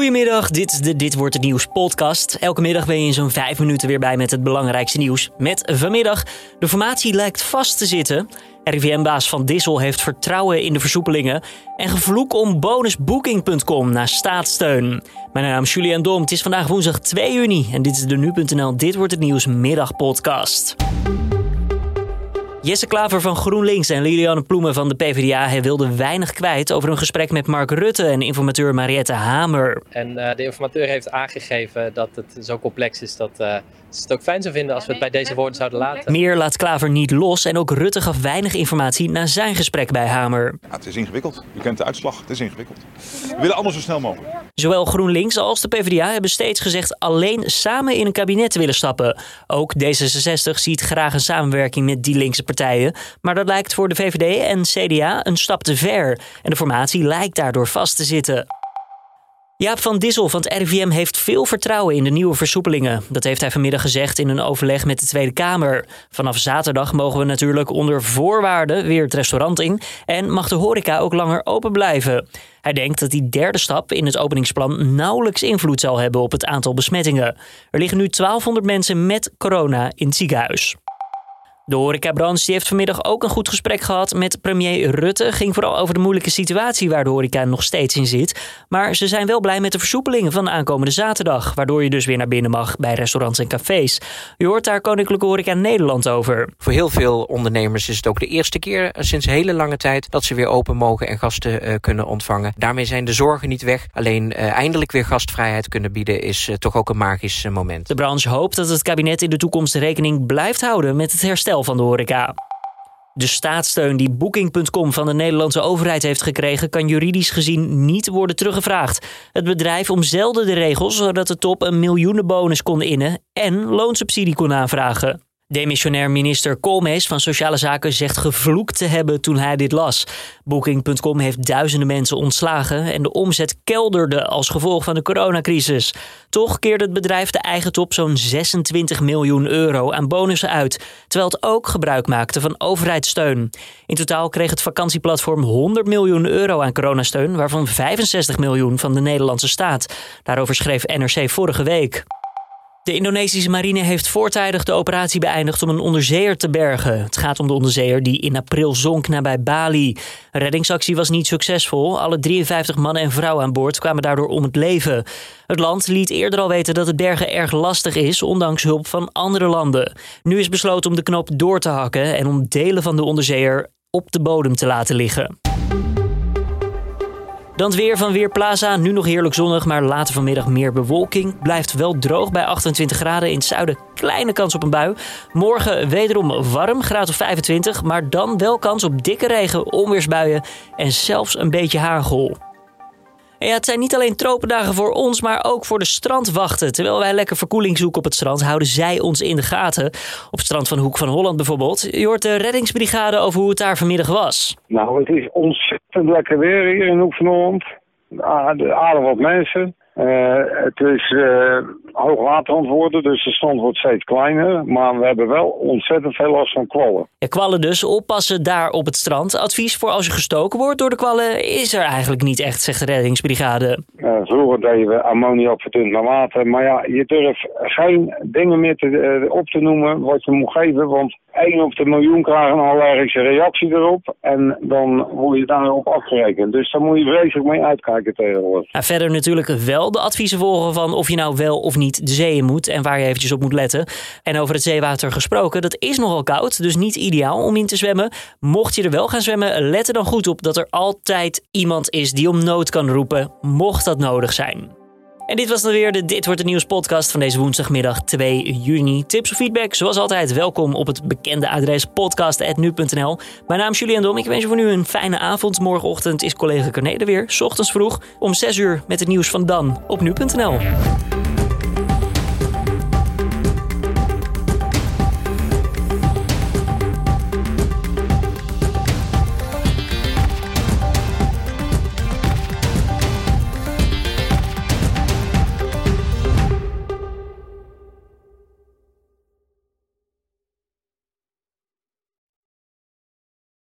Goedemiddag, dit is de Dit Wordt Het Nieuws podcast. Elke middag ben je in zo'n vijf minuten weer bij met het belangrijkste nieuws. Met vanmiddag, de formatie lijkt vast te zitten. RIVM-baas Van Dissel heeft vertrouwen in de versoepelingen. En gevloek om bonusbooking.com naar staatssteun. Mijn naam is Julian Dom, het is vandaag woensdag 2 juni. En dit is de Nu.nl Dit Wordt Het Nieuws middagpodcast. Jesse Klaver van GroenLinks en Liliane Ploemen van de PvdA wilden weinig kwijt over een gesprek met Mark Rutte en informateur Mariette Hamer. En uh, de informateur heeft aangegeven dat het zo complex is dat uh, ze het ook fijn zou vinden als we het bij deze woorden zouden laten. Meer laat Klaver niet los en ook Rutte gaf weinig informatie na zijn gesprek bij Hamer. Ja, het is ingewikkeld. U kent de uitslag. Het is ingewikkeld. We willen allemaal zo snel mogelijk. Zowel GroenLinks als de PvdA hebben steeds gezegd alleen samen in een kabinet te willen stappen. Ook D66 ziet graag een samenwerking met die linkse partijen. Maar dat lijkt voor de VVD en CDA een stap te ver. En de formatie lijkt daardoor vast te zitten. Jaap van Dissel van het RIVM heeft veel vertrouwen in de nieuwe versoepelingen. Dat heeft hij vanmiddag gezegd in een overleg met de Tweede Kamer. Vanaf zaterdag mogen we natuurlijk onder voorwaarden weer het restaurant in en mag de horeca ook langer open blijven. Hij denkt dat die derde stap in het openingsplan nauwelijks invloed zal hebben op het aantal besmettingen. Er liggen nu 1200 mensen met corona in het ziekenhuis. De horecabranche heeft vanmiddag ook een goed gesprek gehad met premier Rutte. Ging vooral over de moeilijke situatie waar de horeca nog steeds in zit. Maar ze zijn wel blij met de versoepelingen van de aankomende zaterdag. Waardoor je dus weer naar binnen mag bij restaurants en cafés. Je hoort daar Koninklijke Horeca Nederland over. Voor heel veel ondernemers is het ook de eerste keer sinds hele lange tijd... dat ze weer open mogen en gasten uh, kunnen ontvangen. Daarmee zijn de zorgen niet weg. Alleen uh, eindelijk weer gastvrijheid kunnen bieden is uh, toch ook een magisch moment. De branche hoopt dat het kabinet in de toekomst rekening blijft houden met het herstel van de horeca. De staatssteun die Booking.com van de Nederlandse overheid heeft gekregen, kan juridisch gezien niet worden teruggevraagd. Het bedrijf omzeilde de regels zodat de top een miljoenenbonus kon innen en loonsubsidie kon aanvragen. Demissionair minister Koolmees van Sociale Zaken zegt gevloekt te hebben toen hij dit las. Booking.com heeft duizenden mensen ontslagen en de omzet kelderde als gevolg van de coronacrisis. Toch keerde het bedrijf de eigen top zo'n 26 miljoen euro aan bonussen uit, terwijl het ook gebruik maakte van overheidssteun. In totaal kreeg het vakantieplatform 100 miljoen euro aan coronasteun, waarvan 65 miljoen van de Nederlandse staat. Daarover schreef NRC vorige week. De Indonesische marine heeft voortijdig de operatie beëindigd om een onderzeeër te bergen. Het gaat om de onderzeeër die in april zonk nabij Bali. Een reddingsactie was niet succesvol. Alle 53 mannen en vrouwen aan boord kwamen daardoor om het leven. Het land liet eerder al weten dat het bergen erg lastig is, ondanks hulp van andere landen. Nu is besloten om de knop door te hakken en om delen van de onderzeeër op de bodem te laten liggen. Dan weer van Weerplaza. Nu nog heerlijk zonnig, maar later vanmiddag meer bewolking. Blijft wel droog bij 28 graden. In het zuiden kleine kans op een bui. Morgen wederom warm, graad of 25. Maar dan wel kans op dikke regen, onweersbuien en zelfs een beetje hagel. Ja, het zijn niet alleen tropendagen voor ons, maar ook voor de strandwachten. Terwijl wij lekker verkoeling zoeken op het strand, houden zij ons in de gaten. Op het strand van Hoek van Holland bijvoorbeeld. Je hoort de reddingsbrigade over hoe het daar vanmiddag was. Nou, het is ontzettend lekker weer hier in Hoek van Holland. Aardig wat mensen. Uh, het is uh, hoog water antwoorden, dus de stand wordt steeds kleiner. Maar we hebben wel ontzettend veel last van kwallen. Ja, kwallen dus, oppassen daar op het strand. Advies voor als je gestoken wordt door de kwallen is er eigenlijk niet echt, zegt de reddingsbrigade. Uh, vroeger deden we ammoniak verdund naar water. Maar ja, je durft geen dingen meer te, op te noemen wat je moet geven. Want 1 op de miljoen krijgen een allergische reactie erop. En dan word je daarop afgerekend. Dus daar moet je vreselijk mee uitkijken tegenwoordig. Ja, verder natuurlijk wel de adviezen volgen van of je nou wel of niet de zee moet en waar je eventjes op moet letten. En over het zeewater gesproken, dat is nogal koud, dus niet ideaal om in te zwemmen. Mocht je er wel gaan zwemmen, let er dan goed op dat er altijd iemand is die om nood kan roepen, mocht dat nodig zijn. En dit was dan weer de Dit Wordt Het Nieuws podcast van deze woensdagmiddag 2 juni. Tips of feedback, zoals altijd, welkom op het bekende adres podcast.nu.nl. Mijn naam is Julian Dom. Ik wens je voor nu een fijne avond. Morgenochtend is collega Carnede weer, s ochtends vroeg, om 6 uur met het nieuws van Dan op nu.nl.